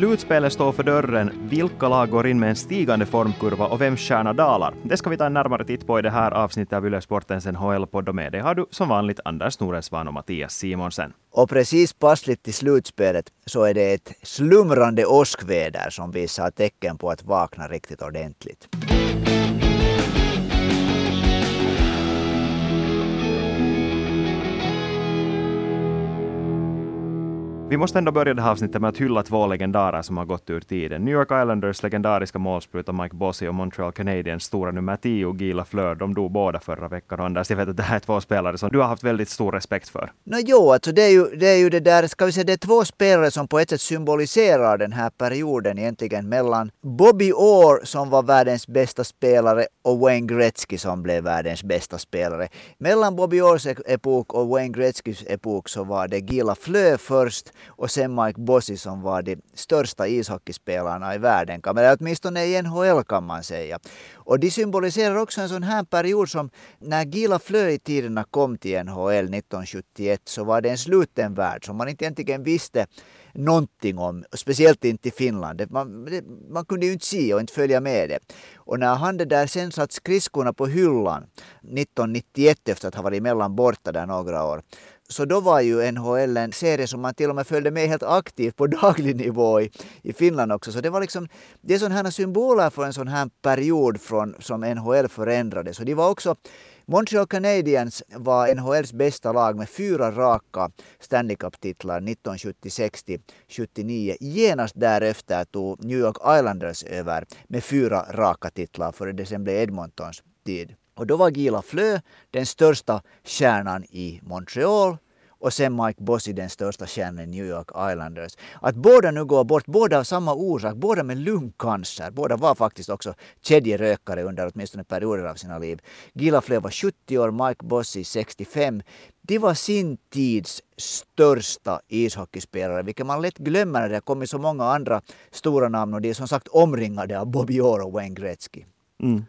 Slutspelet står för dörren. Vilka lag går in med en stigande formkurva och vem stjärna dalar? Det ska vi ta en närmare titt på i det här avsnittet av Yle Sportens NHL-podd. Och med det har du som vanligt Anders Noresvan och Mattias Simonsen. Och precis passligt till slutspelet så är det ett slumrande åskväder som visar tecken på att vakna riktigt ordentligt. Vi måste ändå börja det här avsnittet med att hylla två legendarer som har gått ur tiden. New York Islanders legendariska målspruta Mike Bossy och Montreal Canadiens stora nummer 10 Gila Fleur. De dog båda förra veckan. Och Anders, jag vet att det här är två spelare som du har haft väldigt stor respekt för. No, jo, alltså det är, ju, det är ju det där, ska vi säga, det är två spelare som på ett sätt symboliserar den här perioden egentligen mellan Bobby Orr som var världens bästa spelare och Wayne Gretzky som blev världens bästa spelare. Mellan Bobby Orrs epok och Wayne Gretzkys epok så var det Gila Flö först och sen Mike Bossy som var de största ishockeyspelarna i världen. Eller åtminstone i NHL kan man säga. Och de symboliserar också en sån här period som när Gila Flö i tiderna kom till NHL 1971 så var det en sluten värld som man inte egentligen visste någonting om, speciellt inte i Finland. Man, man kunde ju inte se och inte följa med det. Och när han det där sen satt skridskorna på hyllan 1991 efter att ha varit emellan borta där några år så då var ju NHL en serie som man till och med följde med helt aktivt på daglig nivå i, i Finland också. Så det var liksom, det är sådana här symboler för en sån här period från, som NHL förändrades. Och de var också Montreal Canadiens var NHLs bästa lag med fyra raka Stanley Cup-titlar 1970-79. Genast därefter tog New York Islanders över med fyra raka titlar före det sen blev Edmontons tid. Och då var Gila Flö den största stjärnan i Montreal och sen Mike Bossy den största stjärnan i New York Islanders. Att båda nu går bort, båda av samma orsak, båda med lungcancer. Båda var faktiskt också kedjerökare under åtminstone perioder av sina liv. Gila var 70 år, Mike Bossy 65. De var sin tids största ishockeyspelare, vilket man lätt glömmer när det har kommit så många andra stora namn och de är som sagt omringade av Bobby Orr och Wayne Gretzky. Mm.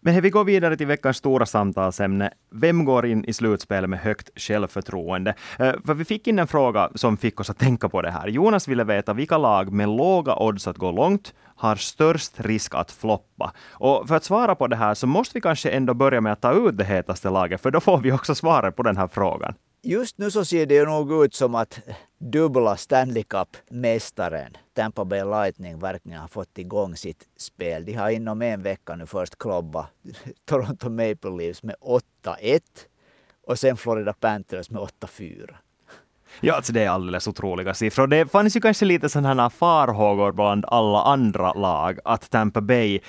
Men vi går vidare till veckans stora samtalsämne. Vem går in i slutspelet med högt självförtroende? Eh, för vi fick in en fråga som fick oss att tänka på det här. Jonas ville veta vilka lag med låga odds att gå långt har störst risk att floppa. Och för att svara på det här så måste vi kanske ändå börja med att ta ut det hetaste laget, för då får vi också svaret på den här frågan. Just nu så ser det nog ut som att dubbla Stanley Cup-mästaren Tampa Bay Lightning verkligen har fått igång sitt spel. De har inom en vecka nu först klubbat Toronto Maple Leafs med 8-1 och sen Florida Panthers med 8-4. Ja, alltså det är alldeles otroliga siffror. Det fanns ju kanske lite sådana farhågor bland alla andra lag att Tampa Bay eh,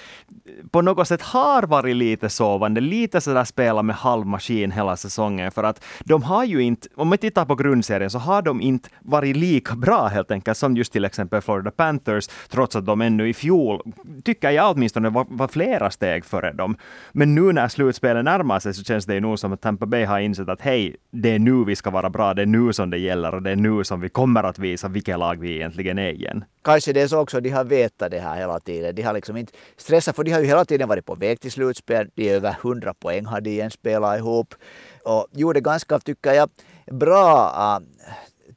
på något sätt har varit lite sovande, lite sådär spela med halv maskin hela säsongen, för att de har ju inte, om man tittar på grundserien, så har de inte varit lika bra helt enkelt som just till exempel Florida Panthers, trots att de ännu i fjol, tycker jag åtminstone, var, var flera steg före dem. Men nu när slutspelet närmar sig så känns det ju nog som att Tampa Bay har insett att hej, det är nu vi ska vara bra, det är nu som det gäller och det är nu som vi kommer att visa vilket lag vi egentligen är igen. Kanske det är så också, de har vetat det här hela tiden. De har liksom inte stressat, för de har ju hela tiden varit på väg till slutspel. De är över 100 poäng har de igen spelat ihop. Och gjorde ganska, tycker jag, bra uh,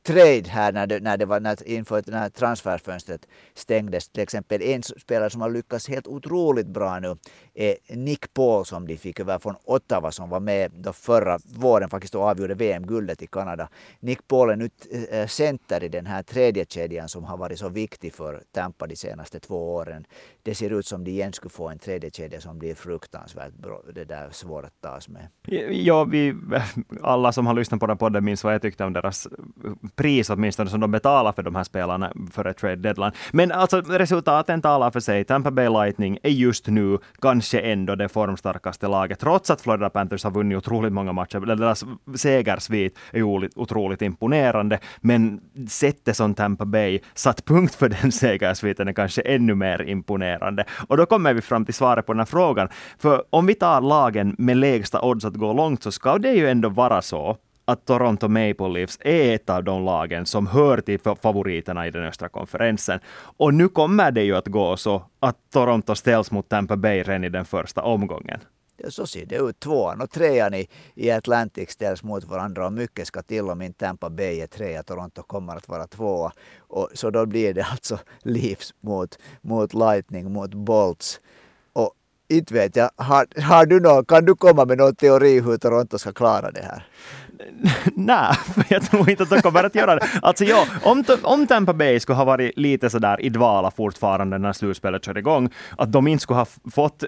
trade här när det, när det var när, inför när transferfönstret stängdes. Till exempel en spelare som har lyckats helt otroligt bra nu är Nick Paul som de fick över från Ottawa som var med då förra våren faktiskt och avgjorde VM-guldet i Kanada. Nick Paul är nu eh, center i den här tredje kedjan som har varit så viktig för Tampa de senaste två åren. Det ser ut som de igen skulle få en tredje kedja som blir fruktansvärt bra, det där svårt att tas med. Ja, vi, alla som har lyssnat på den podden minns vad jag tyckte om deras pris åtminstone som de betalar för de här spelarna före trade deadline. Men alltså resultaten talar för sig. Tampa Bay Lightning är just nu kanske ändå det formstarkaste laget, trots att Florida Panthers har vunnit otroligt många matcher. Deras segersvit är otroligt imponerande, men sättet som Tampa Bay satt punkt för den segersviten är kanske ännu mer imponerande. Och då kommer vi fram till svaret på den här frågan. För om vi tar lagen med lägsta odds att gå långt, så ska det ju ändå vara så att Toronto Maple Leafs är ett av de lagen som hör till favoriterna i den östra konferensen. Och nu kommer det ju att gå så att Toronto ställs mot Tampa Bay redan i den första omgången. så ser det ut. Tvåan och trean i, i Atlantic ställs mot varandra och mycket ska till om inte Tampa Bay är trea. Toronto kommer att vara tvåa. Och, så då blir det alltså Leafs mot, mot Lightning, mot Bolts. Inte vet jag, har, har du någon, kan du komma med någon teori hur Toronto ska klara det här? Nej, jag tror inte att de kommer att göra det. Alltså ja, om, om Tampa Bay skulle ha varit lite sådär i dvala fortfarande när slutspelet körde igång, att de inte skulle ha fått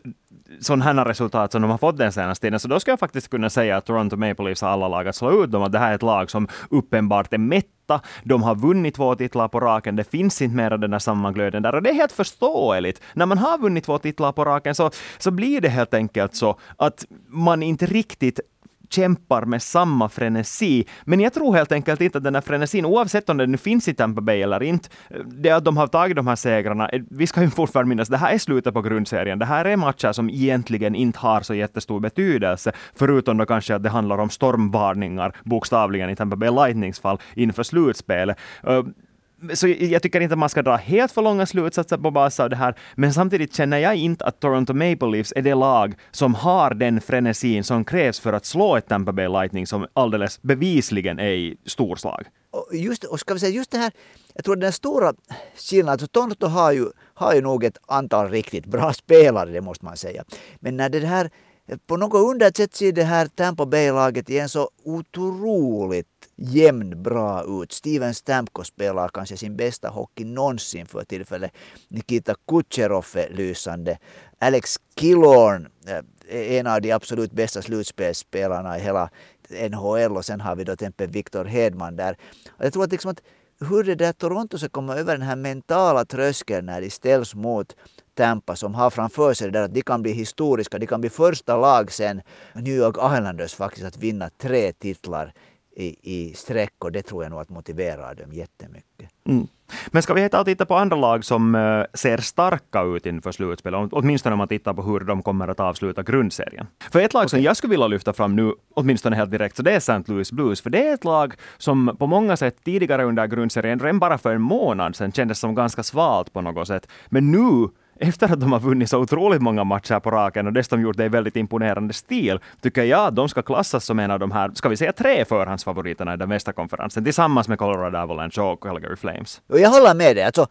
sådana här resultat som de har fått den senaste tiden, så då skulle jag faktiskt kunna säga att Toronto Maple Leafs har alla lag att slå ut dem, att det här är ett lag som uppenbart är mätta. De har vunnit två titlar på raken, det finns inte mera den där sammanglöden där, och det är helt förståeligt. När man har vunnit två titlar på raken så, så blir det helt enkelt så att man inte riktigt kämpar med samma frenesi. Men jag tror helt enkelt inte att den här frenesin, oavsett om den nu finns i Tampa Bay eller inte, det att de har tagit de här segrarna, eh, vi ska ju fortfarande minnas, det här är slutet på grundserien. Det här är matcher som egentligen inte har så jättestor betydelse, förutom då kanske att det handlar om stormvarningar, bokstavligen i Tampa Bay Lightnings fall, inför slutspelet eh, så jag tycker inte att man ska dra helt för långa slutsatser på basis av det här, men samtidigt känner jag inte att Toronto Maple Leafs är det lag som har den frenesin som krävs för att slå ett Tampa Bay Lightning som alldeles bevisligen är i storslag. Och just, och ska vi säga, just det här, jag tror den stora skillnaden, alltså Toronto har ju, har ju nog ett antal riktigt bra spelare, det måste man säga. Men när det här på något underligt sätt ser det här Tampa Bay-laget igen så otroligt jämn bra ut. Steven Stamkos spelar kanske sin bästa hockey någonsin för tillfället. Nikita Kucherov är lysande. Alex Killorn är en av de absolut bästa slutspelsspelarna i hela NHL och sen har vi då till exempel Victor Hedman där. jag tror att, liksom att hur det där Toronto ska komma över den här mentala tröskeln när de ställs mot Tampa som har framför sig det där att de kan bli historiska. De kan bli första lag sen New York Islanders faktiskt att vinna tre titlar i, i sträck och det tror jag nog att motiverar dem jättemycket. Mm. Men ska vi ta och titta på andra lag som uh, ser starka ut inför slutspelet, åtminstone om man tittar på hur de kommer att avsluta grundserien. För ett lag okay. som jag skulle vilja lyfta fram nu, åtminstone helt direkt, så det är St. Louis Blues, för det är ett lag som på många sätt tidigare under grundserien, redan bara för en månad sedan, kändes som ganska svalt på något sätt. Men nu efter att de har vunnit så otroligt många matcher på raken och dessutom gjort det i väldigt imponerande stil, tycker jag att de ska klassas som en av de här, ska vi säga tre förhandsfavoriterna i den västra konferensen tillsammans med Colorado Avalanche och Calgary Flames. Jag håller med dig. Alltså,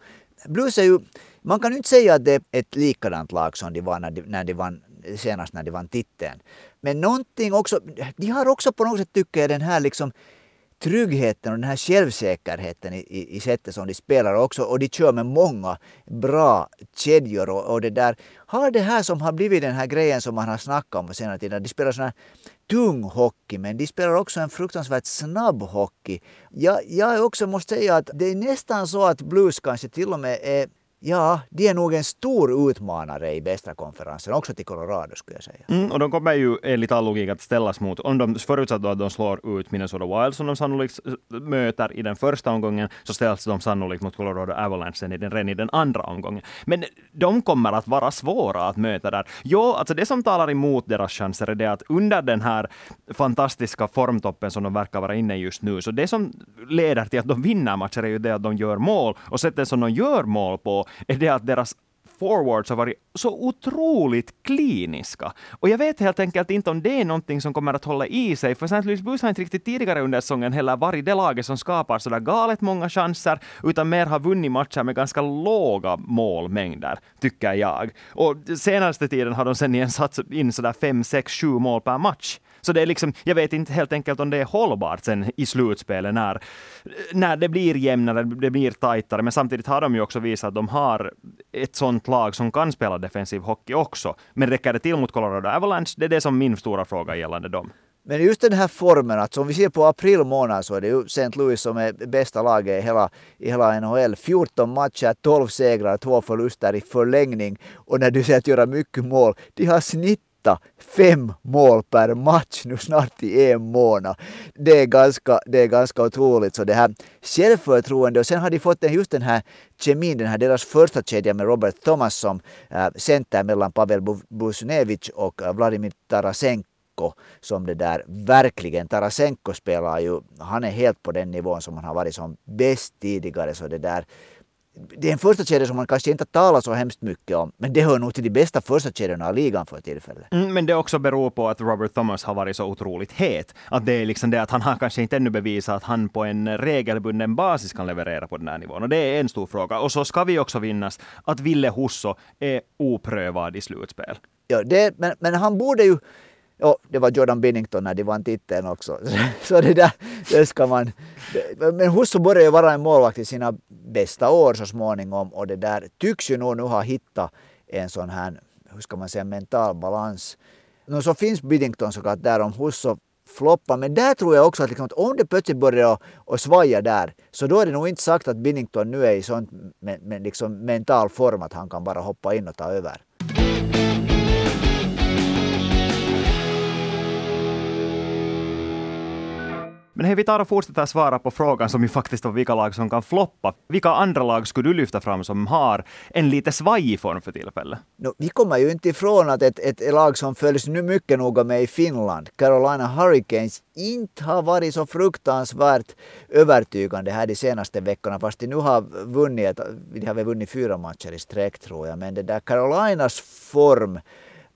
Blues är ju, man kan ju inte säga att det är ett likadant lag som de var när de, när de vann senast när de vann titeln. Men någonting också, de har också på något sätt tycker jag den här liksom tryggheten och den här självsäkerheten i, i, i sättet som de spelar också. Och de kör med många bra kedjor och, och det där. Har det här som har blivit den här grejen som man har snackat om på senare tiden. De spelar sån här tung hockey men de spelar också en fruktansvärt snabb hockey. Jag, jag också måste säga att det är nästan så att Blues kanske till och med är Ja, de är nog en stor utmanare i bästa konferensen, också till Colorado skulle jag säga. Mm, och de kommer ju enligt all logik att ställas mot, om de förutsatt att de slår ut Minnesota Wild som de sannolikt möter i den första omgången, så ställs de sannolikt mot Colorado Avalanche i den, redan i den andra omgången. Men de kommer att vara svåra att möta där. Jo, alltså det som talar emot deras chanser är det att under den här fantastiska formtoppen som de verkar vara inne i just nu, så det som leder till att de vinner matcher är ju det att de gör mål, och sättet som de gör mål på är det att deras forwards har varit så otroligt kliniska. Och jag vet helt enkelt inte om det är någonting som kommer att hålla i sig, för St. Louis Blues har inte riktigt tidigare under säsongen heller varit det laget som skapar sådär galet många chanser, utan mer har vunnit matcher med ganska låga målmängder, tycker jag. Och senaste tiden har de sen igen satt in sådär fem, sex, sju mål per match. Så det är liksom, jag vet inte helt enkelt om det är hållbart sen i slutspelet när, när det blir jämnare, det blir tajtare. Men samtidigt har de ju också visat att de har ett sånt lag som kan spela defensiv hockey också. Men räcker det till mot Colorado Avalanche? Det är det som min stora fråga gällande dem. Men just den här formen, alltså om vi ser på april månad så är det ju St. Louis som är bästa laget i hela, i hela NHL. 14 matcher, 12 segrar, 2 förluster i förlängning. Och när du säger att göra mycket mål, de har snitt hitta fem mål per match nu snart i en månad. Det är ganska, det är ganska otroligt. Så det här självförtroende och sen har de fått just den här kemin, den här deras första kedja med Robert Thomas som äh, center mellan Pavel Busnevich och eh, Vladimir Tarasenko som det där verkligen, Tarasenko spelar ju, han är helt på den nivån som han har varit som bäst tidigare så det där det är en första kedja som man kanske inte talar så hemskt mycket om, men det hör nog till de bästa första kedjorna i ligan för tillfället. Mm, men det också beror på att Robert Thomas har varit så otroligt het. Att det är liksom det att han har kanske inte ännu bevisat att han på en regelbunden basis kan leverera på den här nivån. Och det är en stor fråga. Och så ska vi också vinnas att Ville Husso är oprövad i slutspel. Ja, det, men, men han borde ju Ja, det var Jordan Binnington när de vann titeln också. Så det där, det ska man... Men Husso börjar ju vara en målvakt i sina bästa år så småningom och det där tycks ju nog nu ha hittat en sån här, hur ska man säga, mental balans. Nu så finns Binnington såklart där om Husso floppar, men där tror jag också att, liksom, att om det plötsligt börjar att svaja där, så då är det nog inte sagt att Binnington nu är i sån men, men liksom mental form att han kan bara hoppa in och ta över. Men hej, vi tar och fortsätter svara på frågan som ju faktiskt var vilka lag som kan floppa. Vilka andra lag skulle du lyfta fram som har en lite svajig form för tillfället? No, vi kommer ju inte ifrån att ett, ett lag som följs nu mycket noga med i Finland, Carolina Hurricanes, inte har varit så fruktansvärt övertygande här de senaste veckorna, fast de nu har vunnit, de har väl vunnit fyra matcher i sträck tror jag, men det där Carolinas form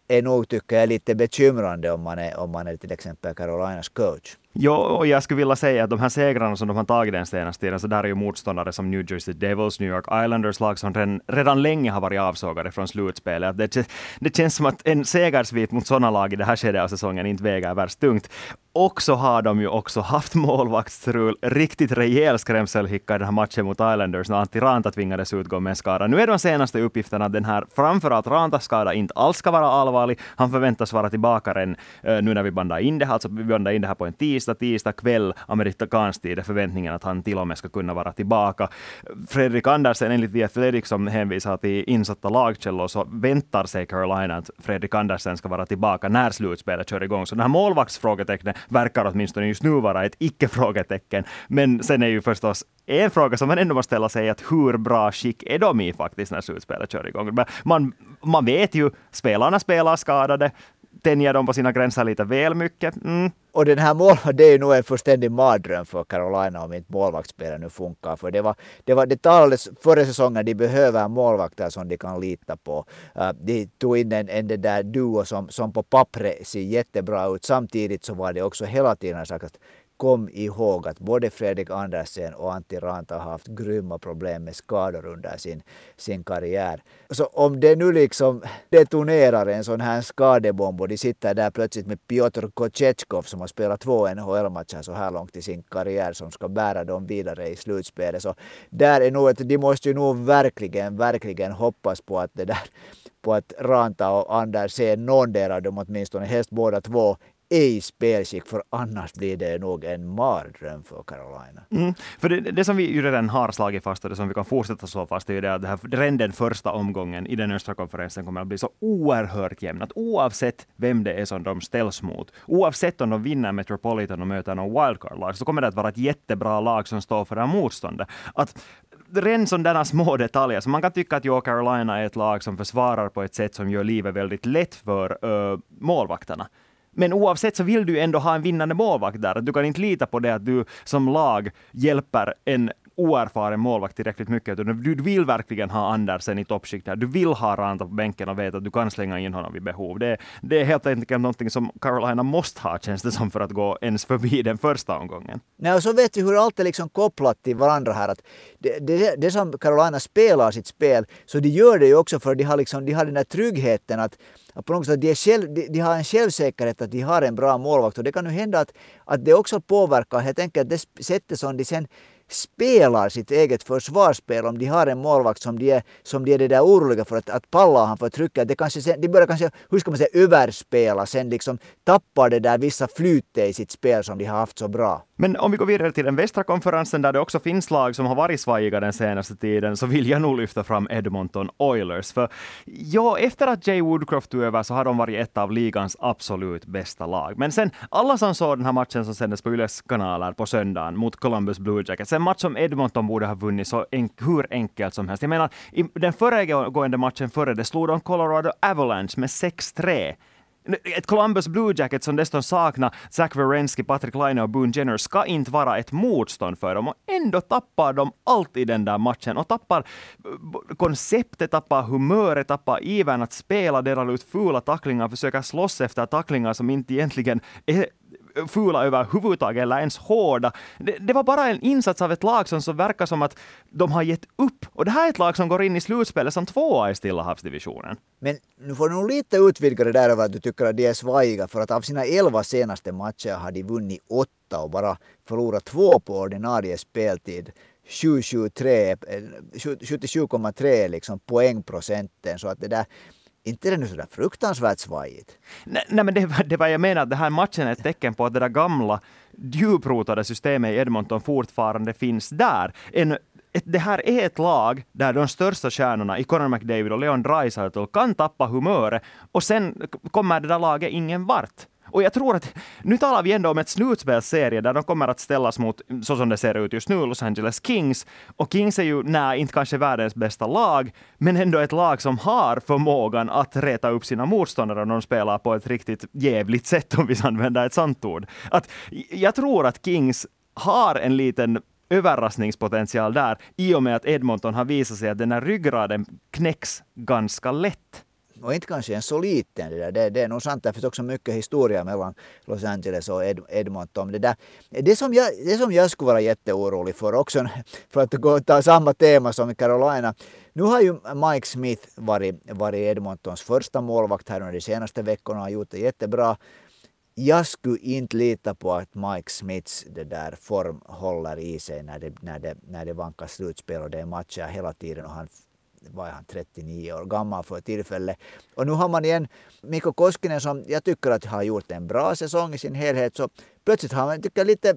är nog, tycker jag, lite bekymrande om man är, om man är till exempel Carolinas coach. Jo, och jag skulle vilja säga att de här segrarna som de har tagit den senaste tiden, så där är ju motståndare som New Jersey Devils, New York Islanders, lag som redan, redan länge har varit avsågade från slutspelet. Det, det känns som att en segersvit mot sådana lag i det här skedet av säsongen inte väger värst tungt. Och så har de ju också haft målvaktsstrul, riktigt rejäl skrämselhicka i den här matchen mot Islanders när Antti Ranta tvingades utgå med en skada. Nu är de senaste uppgifterna att den här, framförallt Rantas skada, inte alls ska vara allvarlig. Han förväntas vara tillbaka redan eh, nu när vi bandar in det här, alltså vi bandar in det här på en tisdag, tisdag kväll amerikansk tid är förväntningen att han till och med ska kunna vara tillbaka. Fredrik Andersen, enligt The Athletic som hänvisar till insatta lagkällor, så väntar sig Carolina att Fredrik Andersen ska vara tillbaka när slutspelet kör igång. Så den här målvaktsfrågetecknet verkar åtminstone just nu vara ett icke-frågetecken. Men sen är ju förstås en fråga som man ändå måste ställa sig att hur bra skick är de i faktiskt när slutspelet kör igång? Man, man vet ju, spelarna spelar skadade, tänjer de på sina gränser lite väl mycket. Mm. Och den här målvakten, det är ju nog en fullständig mardröm för Carolina om inte målvaktsspelet nu funkar. För det, var, det, var, det talades förra säsongen, de behöver målvakter som de kan lita på. Uh, de tog in en, en där duo som, som på pappret ser jättebra ut. Samtidigt så var det också hela tiden sagt att kom ihåg att både Fredrik Andersen och Antti Ranta har haft grymma problem med skador under sin, sin karriär. Så om det nu liksom detonerar en sån här skadebomb och de sitter där plötsligt med Piotr Kochetkov som har spelat två NHL-matcher så här långt i sin karriär som ska bära dem vidare i slutspelet. Så där är nog att de måste ju nog verkligen, verkligen hoppas på att det där på att Ranta och Andersen, någon av dem åtminstone, helst båda två, i spelskick, för annars blir det nog en mardröm för Carolina. Mm. För det, det, som vi ju redan har slagit fast och det som vi kan fortsätta slå fast är ju det att det här, redan den första omgången i den östra konferensen kommer att bli så oerhört jämn att oavsett vem det är som de ställs mot, oavsett om de vinner Metropolitan och möter någon wildcard-lag, så kommer det att vara ett jättebra lag som står för det här motståndet. Att ren sådana små detaljer. Så man kan tycka att jo, Carolina är ett lag som försvarar på ett sätt som gör livet väldigt lätt för uh, målvakterna. Men oavsett så vill du ändå ha en vinnande målvakt där. Du kan inte lita på det att du som lag hjälper en oerfaren målvakt tillräckligt mycket. Du vill verkligen ha Andersen i toppskiktet. Du vill ha Ranta på bänken och veta att du kan slänga in honom vid behov. Det, det är helt enkelt någonting som Carolina måste ha, känns det som, för att gå ens förbi den första omgången. Nej, och så vet vi hur allt är liksom kopplat till varandra här. Att det, det, det som Carolina spelar sitt spel, så de gör det ju också för de har, liksom, de har den där tryggheten att på något sätt, de, själv, de, de, har en självsäkerhet att de har en bra målvakt och det kan ju hända att, att det också påverkar helt enkelt det sättet som de sen spelar sitt eget försvarsspel om de har en målvakt som de är, som de är det där oroliga för att, att palla han för trycket. Det kanske, de börjar kanske, hur ska man säga, överspela sen liksom tappar det där vissa flytet i sitt spel som de har haft så bra. Men om vi går vidare till den västra konferensen där det också finns lag som har varit svajiga den senaste tiden, så vill jag nog lyfta fram Edmonton Oilers. För ja, efter att Jay Woodcroft tog över så har de varit ett av ligans absolut bästa lag. Men sen, alla som såg den här matchen som sändes på Yles kanaler på söndagen mot Columbus Blue Jackets, en match som Edmonton borde ha vunnit så en, hur enkelt som helst. Jag menar, i den föregående matchen före det slog de Colorado Avalanche med 6-3 ett Columbus Blue Jackets som dessutom saknar Zach Werenski, Patrick Laine och Boone Jenner ska inte vara ett motstånd för dem. Och ändå tappar de allt i den där matchen och tappar eh, konceptet, tappar humöret, tappar ivern att spela, delar ut fula tacklingar, försöker slåss efter tacklingar som inte egentligen är fula överhuvudtaget eller ens hårda. Det, det, var bara en insats av ett lag som så verkar som att de har gett upp. Och det här är ett lag som går in i slutspelet som tvåa i Stilla havsdivisionen. Men nu får du nog lite utvidga det där över att du tycker att de är svajiga, för att av sina elva senaste matcher har de vunnit åtta och bara förlorat två på ordinarie speltid. 77,3 eh, liksom poängprocenten. Så att det där, inte är det nu sådär fruktansvärt svajigt. Nej, nej men det, det var jag menar, att den här matchen är ett tecken på att det där gamla djuprotade systemet i Edmonton fortfarande finns där. En, ett, det här är ett lag där de största stjärnorna i Conor McDavid och Leon Draisaitl kan tappa humöret och sen kommer det där laget ingen vart. Och jag tror att, nu talar vi ändå om ett slutspelsserie där de kommer att ställas mot, så som det ser ut just nu, Los Angeles Kings. Och Kings är ju, nej, inte kanske världens bästa lag, men ändå ett lag som har förmågan att reta upp sina motståndare när de spelar på ett riktigt jävligt sätt, om vi använder ett sant ord. Att, jag tror att Kings har en liten överraskningspotential där, i och med att Edmonton har visat sig att den här ryggraden knäcks ganska lätt och inte kanske en så liten. Det, där. Det, det är nog sant, det finns också mycket historia mellan Los Angeles och Ed, Edmonton. Det, där. Det, som jag, det som jag skulle vara jätteorolig för också, för att gå ta samma tema som i Carolina. Nu har ju Mike Smith varit, varit Edmontons första målvakt här under de senaste veckorna och har gjort det jättebra. Jag skulle inte lita på att Mike Smiths det där form håller i sig när det, när det, när det vankas slutspel och det är matcher hela tiden och han var han 39 år gammal för tillfället. Och nu har man igen Mikko Koskinen som jag tycker att har gjort en bra säsong i sin helhet. Så plötsligt har man, tycker lite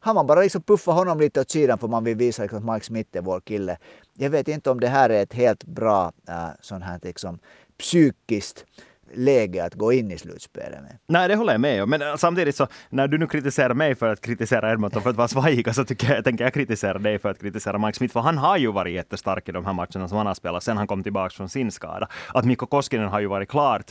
har man bara liksom puffat honom lite åt sidan för man vill visa liksom att Mike Smith är vår kille. Jag vet inte om det här är ett helt bra äh, sånt här liksom psykiskt läge att gå in i slutspelet med. Nej, det håller jag med om. Men eh, samtidigt så, när du nu kritiserar mig för att kritisera Edmonton för att vara svajiga, så tycker jag, tänker jag kritisera dig för att kritisera Mike Smith, för han har ju varit jättestark i de här matcherna som han har spelat sen han kom tillbaka från sin skada. Att Mikko Koskinen har ju varit klart,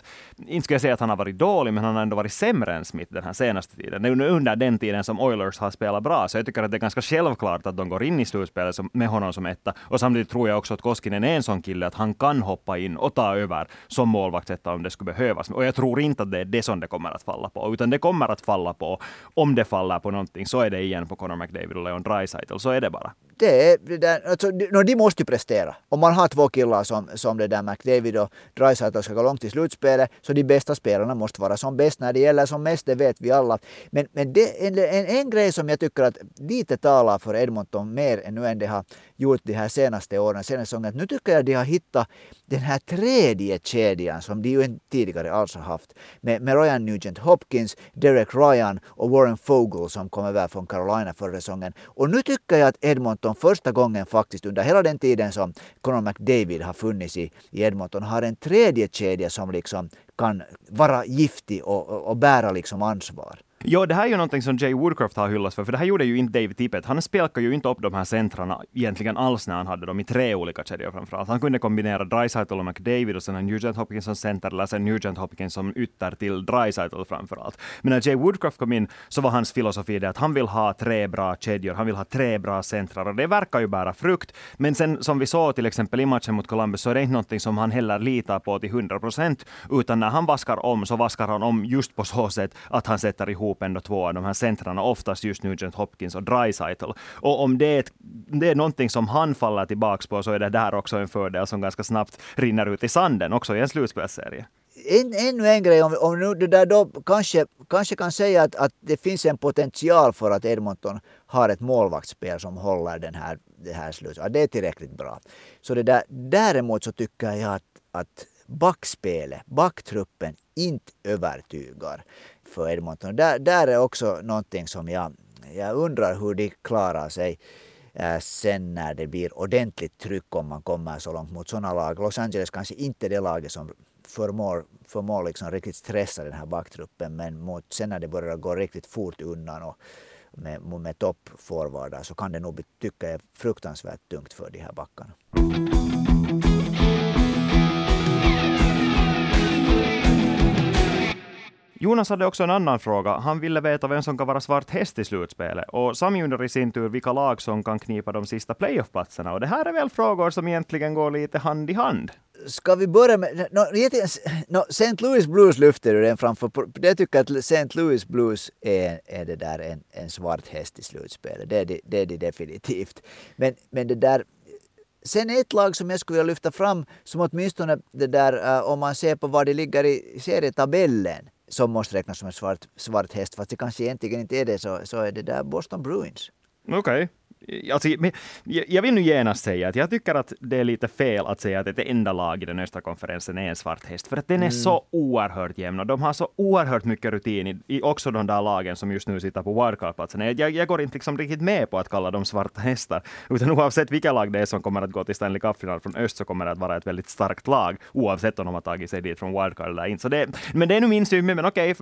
inte ska jag säga att han har varit dålig, men han har ändå varit sämre än Smith den här senaste tiden. Under den tiden som Oilers har spelat bra, så jag tycker att det är ganska självklart att de går in i slutspelet med honom som etta. Och samtidigt tror jag också att Koskinen är en sån kille att han kan hoppa in och ta över som målvaktsetta om det skulle behövas. Och jag tror inte att det är det som det kommer att falla på, utan det kommer att falla på, om det faller på någonting, så är det igen på Conor McDavid och Leon Draisaitl. Så är det bara. Det är, det där, alltså, no, de måste ju prestera. Om man har två killar som, som det där McDavid och Dreisaitl ska gå långt i slutspelet, så de bästa spelarna måste vara som bäst när det gäller som mest, det vet vi alla. Men, men det, en, en, en grej som jag tycker att lite talar för Edmonton mer än nu än det har gjort de här senaste åren, senaste säsongen. Nu tycker jag att de har hittat den här tredje kedjan som de ju inte tidigare alls har haft. Med, med Ryan Nugent Hopkins, Derek Ryan och Warren Fogle som kom över från Carolina förra säsongen. Och nu tycker jag att Edmonton första gången faktiskt under hela den tiden som Conor McDavid har funnits i, i Edmonton har en tredje kedja som liksom kan vara giftig och, och, och bära liksom ansvar. Jo, det här är ju någonting som Jay Woodcroft har hyllats för, för det här gjorde ju inte David Tippett. Han spelkade ju inte upp de här centrarna egentligen alls när han hade dem i tre olika kedjor framförallt. Han kunde kombinera drycytle och McDavid och sen en Nugent Hopkins som center, eller sen Nugent Hopkins som ytter till Dreisaitl framförallt. Men när Jay Woodcroft kom in så var hans filosofi det att han vill ha tre bra kedjor, han vill ha tre bra centrar och det verkar ju bära frukt. Men sen som vi såg till exempel i matchen mot Columbus så är det inte någonting som han heller litar på till 100 procent, utan när han vaskar om så vaskar han om just på så sätt att han sätter ihop ändå två av de här centrarna, oftast just Nugent Hopkins och Dreisaitl. Och om det är, ett, det är någonting som han faller tillbaka på, så är det där också en fördel som ganska snabbt rinner ut i sanden, också i en slutspelsserie. En, ännu en grej, om, om nu det där då kanske, kanske kan säga att, att det finns en potential för att Edmonton har ett målvaktsspel som håller den här, det här slutet. Ja, det är tillräckligt bra. Så det där, däremot så tycker jag att, att backspelet, backtruppen inte övertygar för Edmonton. Där, där är också någonting som jag, jag undrar hur de klarar sig eh, sen när det blir ordentligt tryck om man kommer så långt mot sådana lag. Los Angeles kanske inte är det laget som förmår, förmår liksom riktigt stressa den här backtruppen men mot, sen när det börjar gå riktigt fort undan och med, med toppforwardar så kan det nog bli, tycka är fruktansvärt tungt för de här backarna. Jonas hade också en annan fråga. Han ville veta vem som kan vara svart häst i slutspelet. Och Sami undrar i sin tur vilka lag som kan knipa de sista playoffplatserna. Och det här är väl frågor som egentligen går lite hand i hand. Ska vi börja med... No, no, St. Louis Blues lyfter du den framför. Jag tycker att St. Louis Blues är, är det där en, en svart häst i slutspelet. Det är det, det är det definitivt. Men, men det där Sen ett lag som jag skulle vilja lyfta fram, som åtminstone det där, uh, om man ser på var de ligger i serietabellen, som måste räknas som en svart, svart häst, fast det kanske egentligen inte är det, så, så är det där Boston Bruins. Okej. Okay. Alltså, jag vill nu genast säga att jag tycker att det är lite fel att säga att ett enda lag i den östra konferensen är en svart häst, för att den är mm. så oerhört jämn och de har så oerhört mycket rutin i, i också de där lagen som just nu sitter på wildcard-platsen. Jag, jag går inte liksom riktigt med på att kalla dem svarta hästar, utan oavsett vilka lag det är som kommer att gå till Stanley Cup-final från öst så kommer det att vara ett väldigt starkt lag, oavsett om de har tagit sig dit från wildcard eller inte. Så det, men det är nu min syn, men okej,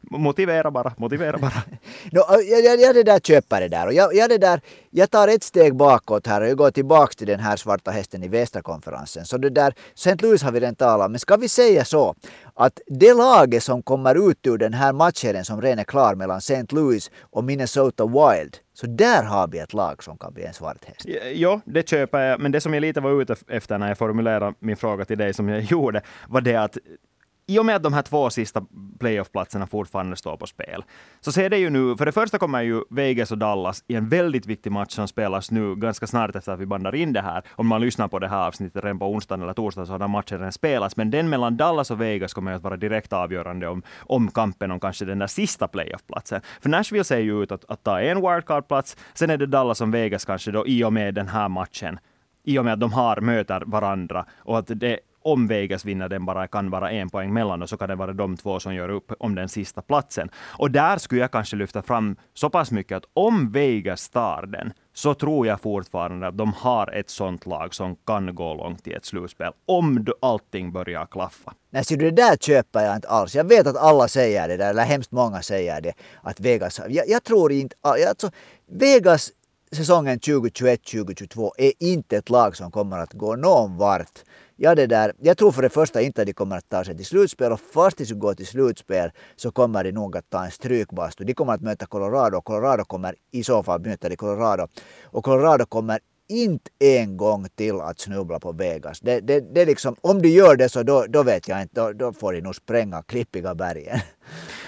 motivera bara, motivera bara. no, jag, jag, jag det där köper det där och jag, jag det där jag tar ett steg bakåt här och jag går tillbaka till den här svarta hästen i västra konferensen. Så det där, St. Louis har vi redan talat om, men ska vi säga så att det laget som kommer ut ur den här matchen som redan är klar mellan St. Louis och Minnesota Wild, så där har vi ett lag som kan bli en svart häst. Ja, det köper jag. Men det som jag lite var ute efter när jag formulerade min fråga till dig som jag gjorde, var det att i och med att de här två sista playoff-platserna fortfarande står på spel, så ser det ju nu, för det första kommer ju Vegas och Dallas i en väldigt viktig match som spelas nu ganska snart efter att vi bandar in det här. Om man lyssnar på det här avsnittet redan på onsdagen eller torsdagen så har den matchen redan spelats, men den mellan Dallas och Vegas kommer att vara direkt avgörande om, om kampen om kanske den där sista playoff-platsen. För Nashville ser ju ut att, att ta en wildcardplats, sen är det Dallas och Vegas kanske då i och med den här matchen i och med att de har möter varandra och att det om Vegas vinner den bara kan vara en poäng mellan och så kan det vara de två som gör upp om den sista platsen. Och där skulle jag kanske lyfta fram så pass mycket att om Vegas tar den, så tror jag fortfarande att de har ett sånt lag som kan gå långt i ett slutspel, om allting börjar klaffa. Nej, så det där köper jag inte alls. Jag vet att alla säger det där, eller hemskt många säger det, att Vegas... Jag, jag tror inte... Alltså, Vegas säsongen 2021-2022 är inte ett lag som kommer att gå någon vart Ja, det där, jag tror för det första inte att de kommer att ta sig till slutspel och fast de skulle gå till slutspel så kommer de nog att ta en strykbastu. De kommer att möta Colorado och Colorado kommer i så fall möta de Colorado. Och Colorado kommer inte en gång till att snubbla på Vegas. Det, det, det liksom, om de gör det så då, då vet jag inte, då, då får de nog spränga klippiga bergen.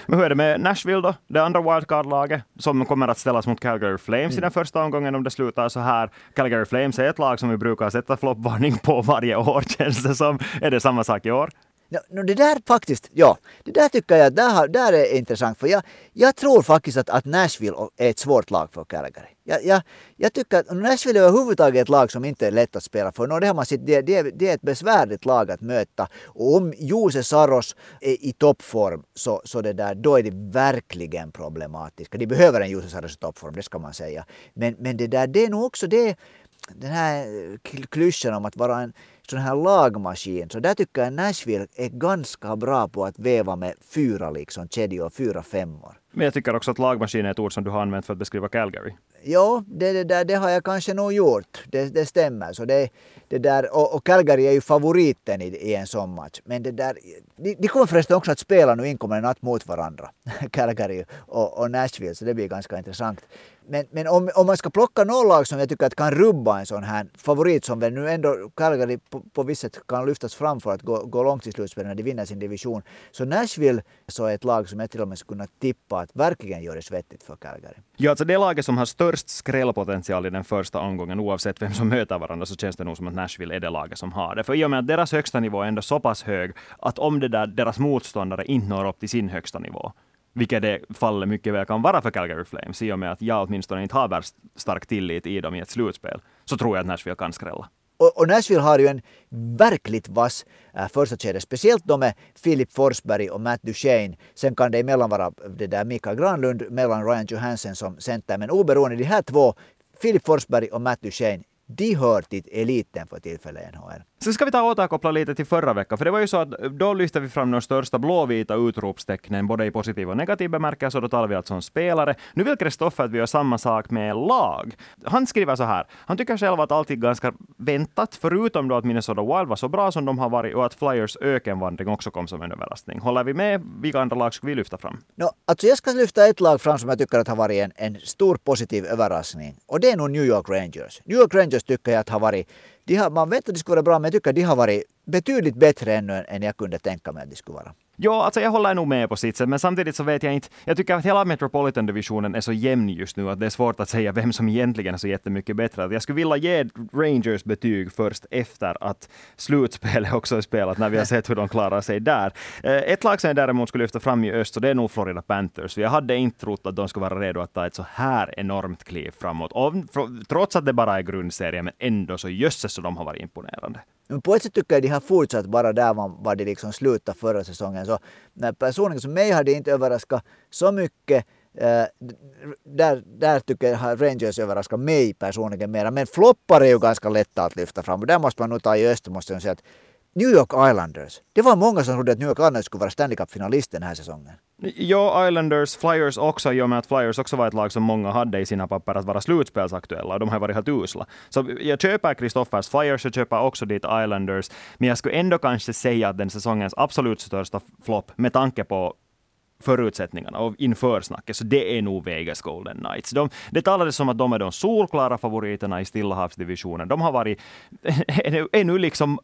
Men hur är det med Nashville då? Det andra wildcard-laget som kommer att ställas mot Calgary Flames mm. i den första omgången om det slutar så här. Calgary Flames är ett lag som vi brukar sätta floppvarning på varje år känns det som. Är det samma sak i år? No, det där faktiskt, ja, det där tycker jag där, där är intressant. För jag, jag tror faktiskt att, att Nashville är ett svårt lag för Calgary. Jag, jag, jag tycker att Nashville är överhuvudtaget ett lag som inte är lätt att spela för. No, det, har man sett, det, det, det är ett besvärligt lag att möta. Och om Jose Saros är i toppform så, så det där, då är det verkligen problematiskt. De behöver en Jose Saros i toppform, det ska man säga. Men, men det där, det är nog också det, den här klyschan om att vara en sån här lagmaskin. Så där tycker jag Nashville är ganska bra på att väva med fyra liksom, kedjor, fyra femmor. Men jag tycker också att lagmaskin är ett ord som du har använt för att beskriva Calgary. Jo, det, det, det har jag kanske nog gjort. Det, det stämmer. Så det, det där, och, och Calgary är ju favoriten i, i en sån match. Men det där, de, de kommer förresten också att spela nu inkommande natt mot varandra. Calgary och, och Nashville, så det blir ganska intressant. Men, men om, om man ska plocka något lag som jag tycker att kan rubba en sån här favorit som väl nu ändå Calgary på, på visst sätt kan lyftas fram för att gå, gå långt i slutspelet när de vinner sin division. Så Nashville så är ett lag som jag till och med skulle kunna tippa att verkligen gör det svettigt för Calgary. Ja, alltså det laget som har störst skrällpotential i den första omgången, oavsett vem som möter varandra, så känns det nog som att Nashville är det laget som har det. För i och med att deras högsta nivå är ändå så pass hög, att om det där, deras motståndare inte når upp till sin högsta nivå, vilket det fallet mycket väl kan vara för Calgary Flames, i och med att jag åtminstone inte har värst stark tillit i dem i ett slutspel, så tror jag att Nashville kan skrälla. Och, och Nashville har ju en verkligt vass äh, första kedja, speciellt då med Philip Forsberg och Matt Duchene. Sen kan det emellan vara det där Mikael Granlund mellan Ryan Johansson som center, men oberoende de här två, Philip Forsberg och Matt Duchene, de hör till eliten för tillfället i NHL. Så ska vi ta och återkoppla lite till förra veckan, för det var ju så att eh, då lyfte vi fram de största blåvita utropstecknen, både i positiv och negativ bemärkelse, och då talar vi alltså om spelare. Nu vill Kristoffer att vi gör samma sak med lag. Han skriver så här, han tycker själv att allt är ganska väntat, förutom då att Minnesota Wild var så bra som de har varit och att Flyers ökenvandring också kom som en överraskning. Håller vi med? Vilka andra lag ska vi lyfta fram? No, alltså jag ska lyfta ett lag fram som jag tycker att har varit en, en stor positiv överraskning. Och det är nog New York Rangers. New York Rangers tycker jag att har varit de har, man vet att de skulle vara bra, men jag tycker att de har varit betydligt bättre ännu än jag kunde tänka mig att de skulle vara. Alltså, ja, alltså jag håller nog med på sitt sätt, men samtidigt så vet jag inte. Jag tycker att hela Metropolitan-divisionen är så jämn just nu att det är svårt att säga vem som egentligen är så jättemycket bättre. Jag skulle vilja ge Rangers betyg först efter att slutspelet också är spelat, när vi har sett hur de klarar sig där. Eh, ett lag som jag däremot skulle lyfta fram i öst, så det är nog Florida Panthers. Jag hade inte trott att de skulle vara redo att ta ett så här enormt kliv framåt. Och, trots att det bara är grundserien, men ändå så jösses så de har varit imponerande. Men på ett sätt tycker jag de har fortsatt bara där man var de liksom slutade förra säsongen. Så när personligen som mig har det inte överraskat så mycket. Eh, där, där tycker jag Rangers överraskar mig personligen mera. Men floppar är ju ganska lätta att lyfta fram. Och där måste man nog ta i öst måste jag säga att New York Islanders. Det var många som trodde att New York Islanders skulle vara Stanley Cup-finalist den här säsongen. Ja, Islanders, Flyers också, i och med att Flyers också var ett lag som många hade i sina papper att vara slutspelsaktuella, och de har varit helt usla. Så jag köper Kristoffers Flyers, jag köper också dit Islanders, men jag skulle ändå kanske säga att den säsongens absolut största flopp, med tanke på förutsättningarna och inför snacket, så det är nog Vegas Golden Knights. De, det talades om att de är de solklara favoriterna i Stillahavsdivisionen. De har varit ännu liksom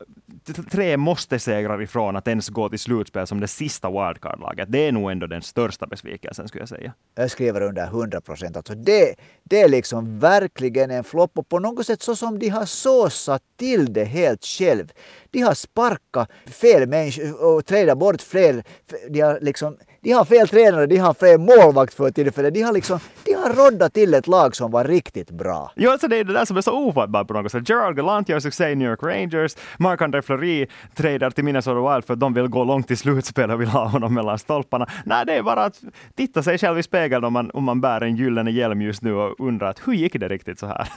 tre måste-segrar ifrån att ens gå till slutspel som det sista wildcard-laget. Det är nog ändå den största besvikelsen, skulle jag säga. Jag skriver under 100 procent. Alltså det, det är liksom verkligen en flopp och på något sätt så som de har såsat till det helt själv. De har sparkat fel människor och tradat bort fel. De har liksom de har fel tränare, de har fel målvakt för tillfället. De har liksom, de har roddat till ett lag som var riktigt bra. Jo, alltså det är det där som är så ofattbart på något sätt. Gerard Gallant gör succé i New York Rangers. Marc-André Fleury tradar till Minnesota Wild för att de vill gå långt i slutspel och vill ha honom mellan stolparna. Nej, det är bara att titta sig själv i spegeln om man, om man bär en gyllene hjälm just nu och undrar att hur gick det riktigt så här?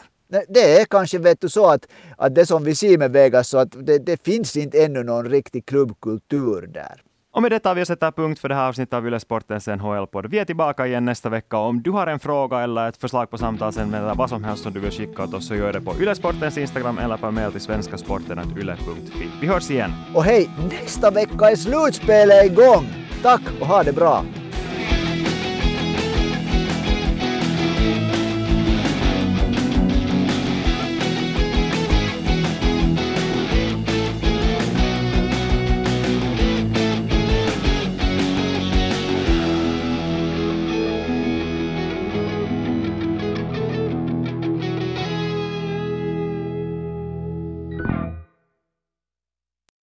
Det är kanske vet du, så att, att det som vi ser med Vegas, så att det, det finns inte ännu någon riktig klubbkultur där. Och med detta vi sätter punkt för det här avsnittet av Yle Sportens NHL-podd. Vi är tillbaka igen nästa vecka. Om du har en fråga eller ett förslag på samtalsämne eller vad som helst som du vill skicka åt oss så gör det på Yle Sportens Instagram eller på mejl till svenskasporten.yle.fi. Vi hörs igen. Och hej, nästa vecka är slutspelet igång! Tack och ha det bra!